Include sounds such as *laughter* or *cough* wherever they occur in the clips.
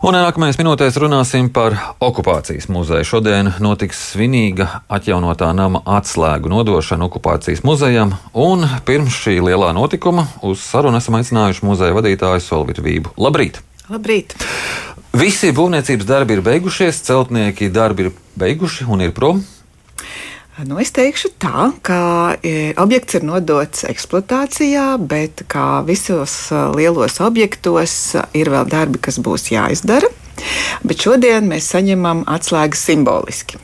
Un nākamajās minūtēs runāsim par okupācijas muzeju. Šodien notiks svinīga atjaunotā nama atslēgu nodošana okupācijas muzejam, un pirms šī lielā notikuma uz sarunu esam aicinājuši muzeja vadītāju Solvitu Vību. Labrīt! Labrīt! Visi būvniecības darbi ir beigušies, celtnieki darbi ir beiguši un ir prom. Nu, es teikšu tā, ka e, objekts ir nodots eksploatācijā, bet kā visos e, lielos objektos ir vēl darbi, kas būs jāizdara. Bet šodien mēs saņemam atslēgas simboliski.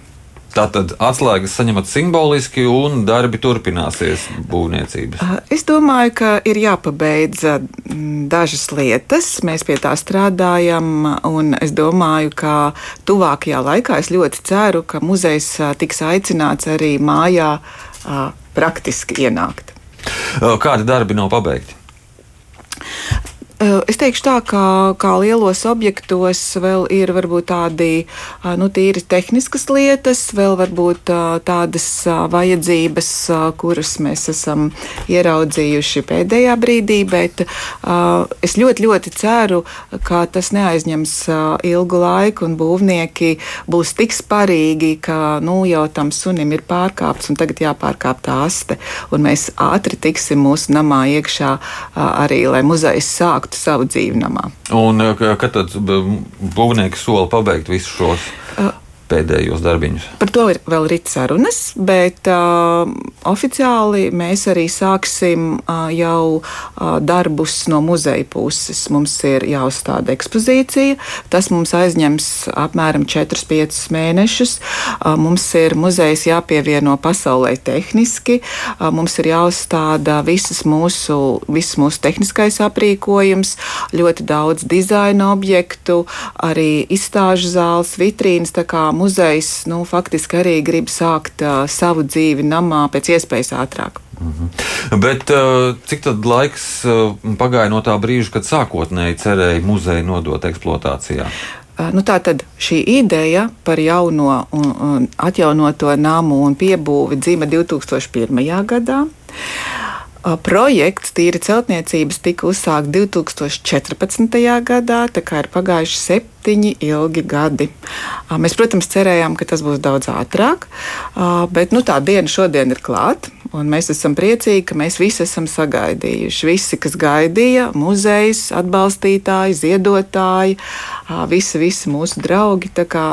Tātad atslēgas saņemat simboliski, un darbi turpināsies būvniecības. Es domāju, ka ir jāpabeidz dažas lietas. Mēs pie tā strādājam, un es domāju, ka tuvākajā laikā es ļoti ceru, ka muzejs tiks aicināts arī mājā praktiski ienākt. Kādi darbi nav pabeigti? Es teikšu tā, ka kā lielos objektos vēl ir varbūt tādi nu, tīri tehniskas lietas, vēl varbūt tādas vajadzības, kuras mēs esam ieraudzījuši pēdējā brīdī, bet es ļoti, ļoti ceru, ka tas neaizņems ilgu laiku un būvnieki būs tik sparīgi, ka nu, jau tam sunim ir pārkāpts un tagad jāpārkāp tā aste, un mēs ātri tiksim mūsu namā iekšā arī, lai muzejs sāktu sāktu savu dzīvi namā. Un kad tad būvnieki sola pabeigt visus šos? Pēdējos darbiņus. Par to ir vēl rīt sarunas, bet uh, oficiāli mēs arī sāksim uh, jau uh, darbus no muzeja puses. Mums ir jāuzstāda ekspozīcija. Tas mums aizņems apmēram 4-5 mēnešus. Uh, mums ir muzejs jāpievieno pasaulē tehniski. Uh, mums ir jāuzstāda visas mūsu, visas mūsu tehniskais aprīkojums, ļoti daudz dizaina objektu, arī izstāžu zāles, vitrīnas muzejs nu, faktiski arī grib sākt uh, savu dzīvi namā pēc iespējas ātrāk. Mm -hmm. Bet uh, cik tad laiks uh, pagāja no tā brīža, kad sākotnēji cerēja muzeju nodot eksploatācijā? Nu, tā tad šī ideja par jauno un, un atjaunoto namu un piebūvi dzima 2001. gadā. Projekts tīri celtniecības tika uzsākts 2014. gadā, tā kā ir pagājuši septiņi ilgi gadi. Mēs, protams, cerējām, ka tas būs daudz ātrāk, bet nu, tā diena šodien ir klāta. Un mēs esam priecīgi, ka mēs visi esam sagaidījuši. Visi, kas gaidīja, muzejs, atbalstītāji, ziedotāji, visi, visi mūsu draugi. Kā,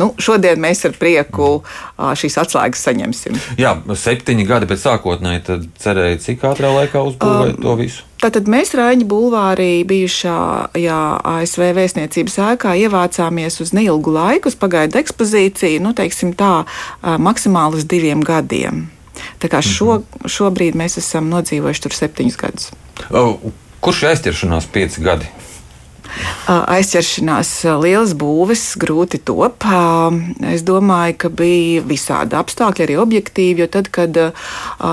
nu, šodien mēs ar prieku šīs atslēgas saņemsim. Jā, septiņi gadi pēc sākotnēji cerēja, cik ātrā laikā uzbūvēt um, to visu. Tātad mēs Raņģa bulvārī bijušā jā, ASV vēstniecības ēkā ievācāmies uz neilgu laiku, uz pagaidu ekspozīciju, nu, teiksim tā, maksimāli uz diviem gadiem. Tā kā šo, šobrīd mēs esam nodzīvojuši tur septiņus gadus. Kurš ir aizķeršanās pieci gadi? Aizķeršanās lielas būves grūti top. Es domāju, ka bija visādi apstākļi, arī objektīvi, jo tad, kad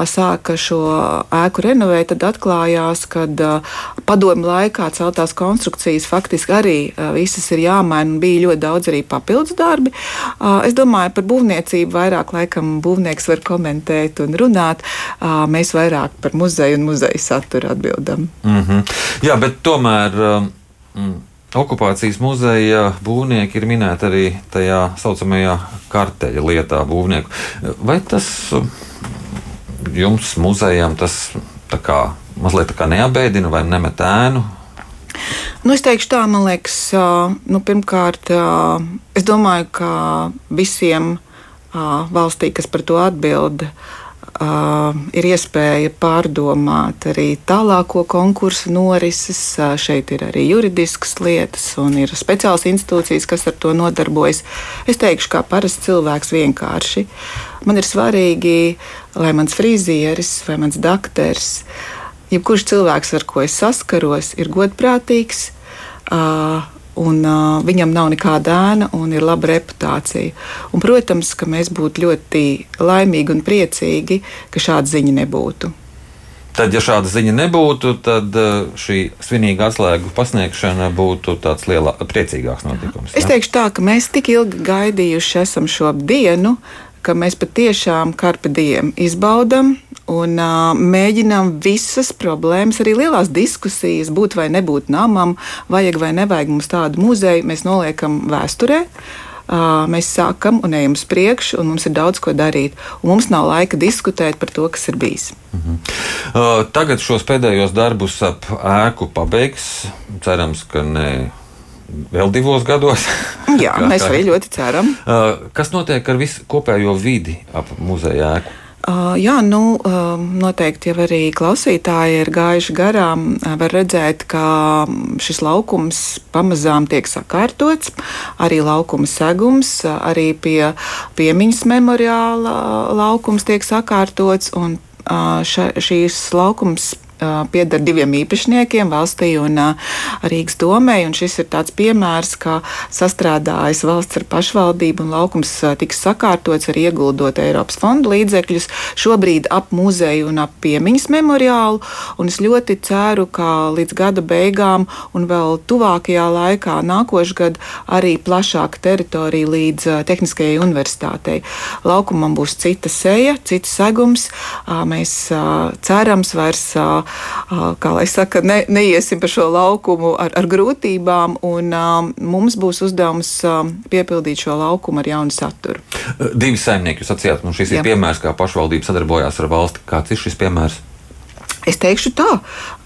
sāka šo ēku renovēt, tad atklājās, ka padomu laikā celtās konstrukcijas faktiski arī visas ir jāmaina un bija ļoti daudz arī papildus darbi. Es domāju, par būvniecību vairāk laikam būvnieks var komentēt un runāt. Mēs vairāk par muzeju un muzeja saturu atbildam. Mm -hmm. Jā, bet tomēr. Mm. Okupācijas muzeja būvnieki ir minēti arī tajā saucamajā karteļa lietā būvnieku. Vai tas jums muzejām tas tā kā mazliet tā kā neabēdina vai nemet ēnu? Nu, es teikšu tā, man liekas, nu, pirmkārt, es domāju, ka visiem valstī, kas par to atbild, Uh, ir iespēja pārdomāt arī tālāko konkursu norises. Uh, šeit ir arī juridiskas lietas, un ir speciāls institūcijas, kas ar to nodarbojas. Es teikšu, kā parasts cilvēks vienkārši. Man ir svarīgi, lai mans frizieris vai mans doktors, jebkurš cilvēks, ar ko es saskaros, ir godprātīgs. Uh, un uh, viņam nav nekāda ēna un ir laba reputācija. Un, protams, ka mēs būtu ļoti laimīgi un priecīgi, ka šāda ziņa nebūtu. Tad, ja šāda ziņa nebūtu, tad šī svinīga atslēgu pasniegšana būtu tāds lielāks, priecīgāks notikums. Es teikšu tā, ka mēs tik ilgi gaidījuši esam šo dienu, ka mēs patiešām karpe diem izbaudam un uh, mēģinām visas problēmas, arī lielās diskusijas, būt vai nebūt namam, vajag vai nevajag mums tādu muzeju, mēs noliekam vēsturē. Uh, mēs sākam un ejam uz priekšu, un mums ir daudz ko darīt. Mums nav laika diskutēt par to, kas ir bijis. Uh -huh. uh, tagad šos pēdējos darbus ap ēku pabeigs. Cerams, ka ne vēl divos gados. *laughs* Jā, kā, mēs arī ļoti ceram. Uh, kas notiek ar visu kopējo vidi ap muzeja ēku? Uh, jā, nu, uh, noteikti jau arī klausītāji ir gājuši garām. Uh, var redzēt, ka šis laukums pamazām tiek sakārtots. Arī laukuma segums, arī pie piemiņas memoriāla laukums tiek sakārtots. Ša, šīs laukums pieder diviem īpašniekiem, valstī un Rīgas domē. Šis ir tāds piemērs, kā sastrādājas valsts ar pašvaldību un laukums tiks sakārtots ar ieguldot Eiropas fondu līdzekļus. Šobrīd ap muzeju un ap piemiņas memoriālu. Un es ļoti ceru, ka līdz gada beigām un vēl tuvākajā laikā, nākošais gads, arī plašāka teritorija līdz Tehniskajai universitātei. Laukumam būs cita seja, cits segums. Mēs cerams vairs kā lai saka, ne, neiesim pa šo laukumu ar, ar grūtībām, un um, mums būs uzdevums um, piepildīt šo laukumu ar jaunu saturu. Divi saimnieki, jūs sacījāt, nu šis Jā. ir piemērs, kā pašvaldība sadarbojās ar valsti. Kāds ir šis piemērs? Es teikšu tā,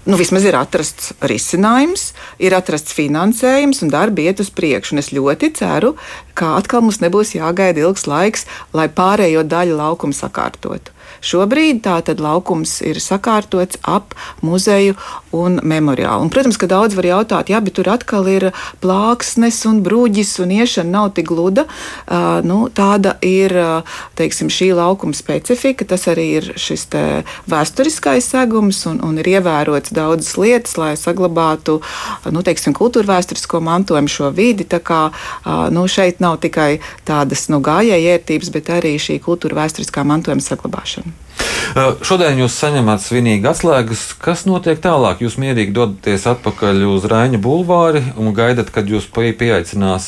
nu, vismaz ir atrasts risinājums, ir atrasts finansējums un darbi iet uz priekšu. Un es ļoti ceru, ka atkal mums nebūs jāgaida ilgs laiks, lai pārējo daļu laukumu sakārtotu. Šobrīd tātad laukums ir sakārtots ap muzeju un memoriālu. Un, protams, ka daudz var jautāt, jā, bet tur atkal ir plāksnes un brūģis un iešana nav tik gluda. Uh, nu, tāda ir teiksim, šī laukuma specifika. Tas arī ir šis vēsturiskais segums un, un ir ievērots daudzas lietas, lai saglabātu nu, teiksim, kultūra vēsturisko mantojumu šo vidi. Tā kā uh, nu, šeit nav tikai tādas nu, gājēji ērtības, bet arī šī kultūra vēsturiskā mantojuma saglabāšana. Šodien jūs saņemat svinīgi atslēgas. Kas notiek tālāk? Jūs mierīgi dodaties atpakaļ uz Raņa bulvāri un gaidat, kad jūs pieaicinās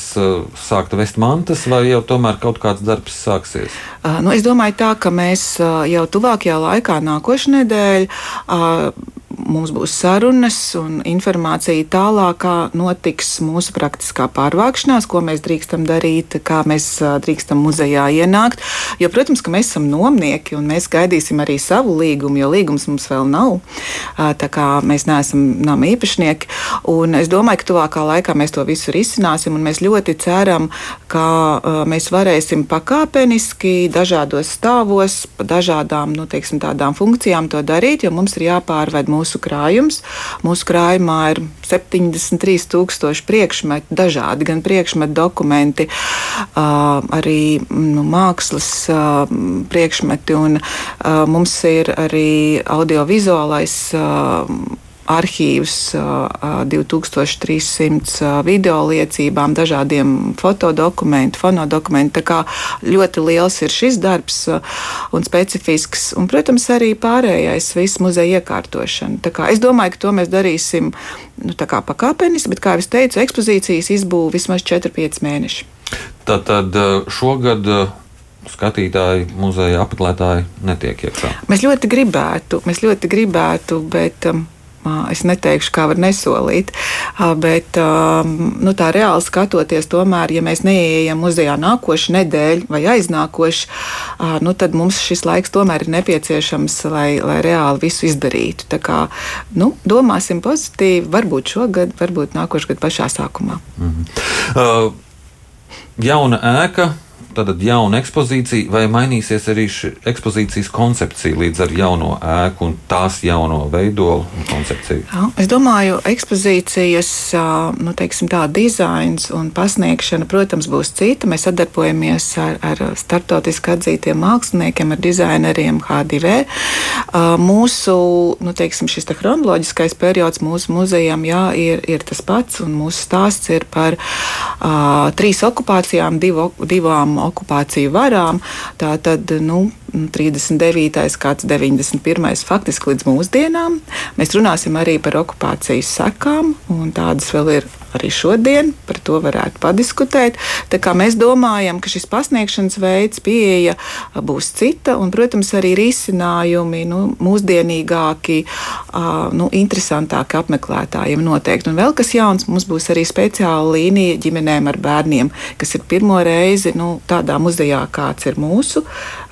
sākt vest mantas, vai jau tomēr kaut kāds darbs sāksies? Nu, es domāju tā, ka mēs jau tuvākajā laikā nākošais nedēļa mums būs sarunas un informācija tālākā notiks mūsu praktiskā pārvākšanās, ko mēs drīkstam darīt, kā mēs drīkstam muzejā ienākt. Jo, protams, ka mēs esam nomnieki un mēs gaidīsim arī savu līgumu, jo līgums mums vēl nav. Tā kā mēs neesam nama īpašnieki. Un es domāju, ka tuvākā laikā mēs to visu risināsim un mēs ļoti ceram, ka mēs varēsim pakāpeniski dažādos stāvos, pa dažādām nu, teiksim, funkcijām to darīt, jo mums ir jāpārved mūsu krājums. Mūsu krājumā ir 73,000 priekšmetu, dažādi gan priekšmetu dokumenti, arī nu, mākslas priekšmeti, un mums ir arī audiovizuālais arhīvs, 2300 video liecībām, dažādiem fotodokumentu, fonodokumentu. Tā kā ļoti liels ir šis darbs un specifisks, un, protams, arī pārējais viss muzeja iekārtošana. Kā es domāju, ka to mēs darīsim nu, pakāpeniski, bet, kā jau teicu, ekspozīcijas izbūve vismaz 4-5 mēneši. Tātad šogad skatītāji, muzeja apmeklētāji netiek iekšā. Mēs ļoti gribētu, mēs ļoti gribētu, bet. Um, Es neteikšu, kā var nesolīt, bet nu, tā reāli skatoties, tomēr, ja mēs neieejam muzejā nākošu nedēļu vai aiznākošu, nu, tad mums šis laiks tomēr ir nepieciešams, lai, lai reāli visu izdarītu. Tā kā nu, domāsim pozitīvi, varbūt šogad, varbūt nākošais gads pašā sākumā. Mhm. Uh, jauna ēka tātad jauna ekspozīcija, vai mainīsies arī šī ekspozīcijas koncepcija līdz ar jauno ēku un tās jauno veidolu un koncepciju? Jā, es domāju, ekspozīcijas nu, teiksim, tā, dizains un pasniegšana, protams, būs cita. Mēs sadarbojamies ar, ar starptautiski atzītiem māksliniekiem, ar dizaineriem H2V. Mūsu nu, teiksim, šis te chronoloģiskais periods mūsu muzejam jā, ir, ir tas pats, un mūsu stāsts ir par uh, trīs okupācijām, divu, divām okupāciju varām. Tā tad nu, 39. kāds 91. faktiski līdz mūsdienām. Mēs runāsim arī par okupācijas sekām, un tādas vēl ir arī šodien par to varētu padiskutēt. Tā kā mēs domājam, ka šis pasniegšanas veids, pieeja būs cita, un, protams, arī risinājumi nu, mūsdienīgāki, nu, interesantāki apmeklētājiem noteikti. Un vēl kas jauns, mums būs arī speciāla līnija ģimenēm ar bērniem, kas ir pirmo reizi nu, tādā muzejā, kāds ir mūsu,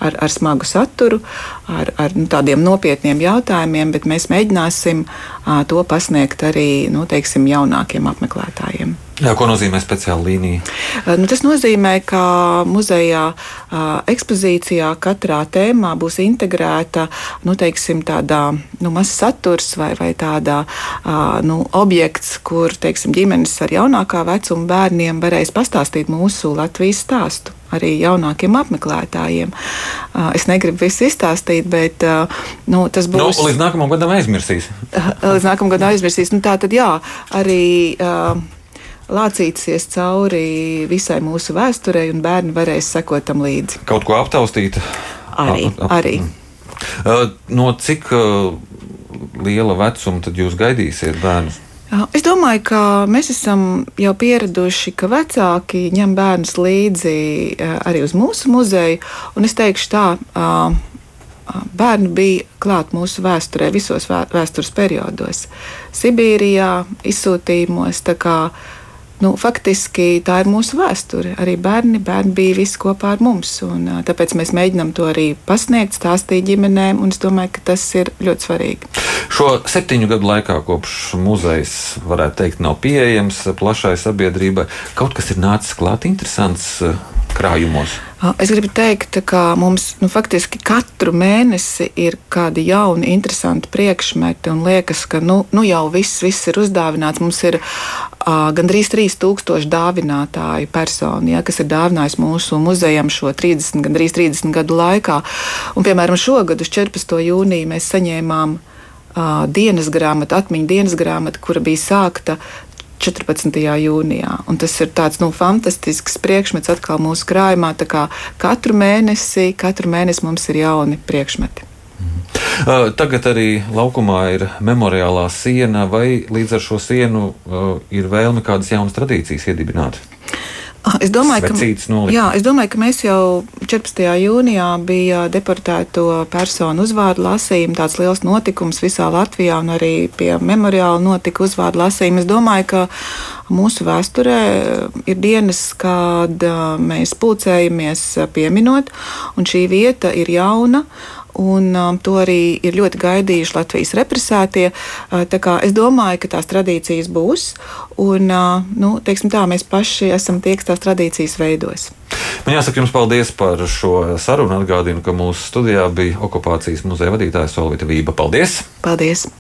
ar, ar smagu saturu, ar, ar nu, tādiem nopietniem jautājumiem, bet mēs mēģināsim uh, to pasniegt arī nu, teiksim, jaunākiem apmeklētājiem spēlētājiem. Jā, ko nozīmē speciāla līnija? Nu, tas nozīmē, ka muzejā ekspozīcijā katrā tēmā būs integrēta nu, teiksim, tādā nu, mazs saturs vai, vai tādā nu, objekts, kur teiksim, ģimenes ar jaunākā vecuma bērniem varēs pastāstīt mūsu Latvijas stāstu arī jaunākiem apmeklētājiem. Es negribu visu izstāstīt, bet nu, tas nu, būs. Nu, līdz nākamajam gadam aizmirsīs. līdz nākamajam gadam aizmirsīs. Nu, tā tad jā, arī. Uh, lācīsies cauri visai mūsu vēsturei, un bērni varēs sekot tam līdzi. Kaut ko aptaustīt? Arī. Ap, ap, arī. Uh, no cik uh, liela vecuma tad jūs gaidīsiet bērnus? Es domāju, ka mēs esam jau pieraduši, ka vecāki ņem bērnus līdzi arī uz mūsu muzeju. Un es teikšu tā, bērni bija klāt mūsu vēsturē visos vēstures periodos. Sibīrijā, izsūtījumos. Nu, faktiski tā ir mūsu vēsture. Arī bērni, bērni bija visi kopā ar mums. Un, tāpēc mēs mēģinām to arī pasniegt, stāstīt ģimenēm. Es domāju, ka tas ir ļoti svarīgi. Šo septiņu gadu laikā, kopš muzejs, varētu teikt, nav pieejams plašai sabiedrībai, kaut kas ir nācis klāt interesants krājumos. Es gribu teikt, ka mums nu, faktiski katru mēnesi ir kādi jauni, interesanti priekšmeti, un liekas, ka nu, nu jau viss, viss ir uzdāvināts. Mums ir uh, gandrīz 3000 dāvinātāju personu, ja, kas ir dāvinājis mūsu muzejam šo 30, gandrīz 30 gadu laikā. Un, piemēram, šogad uz 14. jūniju mēs saņēmām dienas grāmatu, atmiņu dienas grāmatu, kura bija sākta 14. jūnijā. Un tas ir tāds nu, fantastisks priekšmets atkal mūsu krājumā. Katru mēnesi, katru mēnesi mums ir jauni priekšmeti. Uh, tagad arī laukumā ir memoriālā siena, vai līdz ar šo sienu uh, ir vēlme kādas jaunas tradīcijas iedibināt? Es domāju, ka, jā, es domāju, ka mēs jau 14. jūnijā bija deportēto personu uzvārdu lasījumi, tāds liels notikums visā Latvijā, un arī pie memoriāla notika uzvārdu lasījumi. Es domāju, ka mūsu vēsturē ir dienas, kad mēs pulcējamies pieminot, un šī vieta ir jauna un um, to arī ir ļoti gaidījuši Latvijas represētie. Uh, es domāju, ka tās tradīcijas būs, un uh, nu, tā, mēs paši esam tie, kas tās tradīcijas veidos. Man jāsaka jums paldies par šo sarunu. Atgādinu, ka mūsu studijā bija okupācijas muzeja vadītājs Solvita Vība. Paldies! Paldies!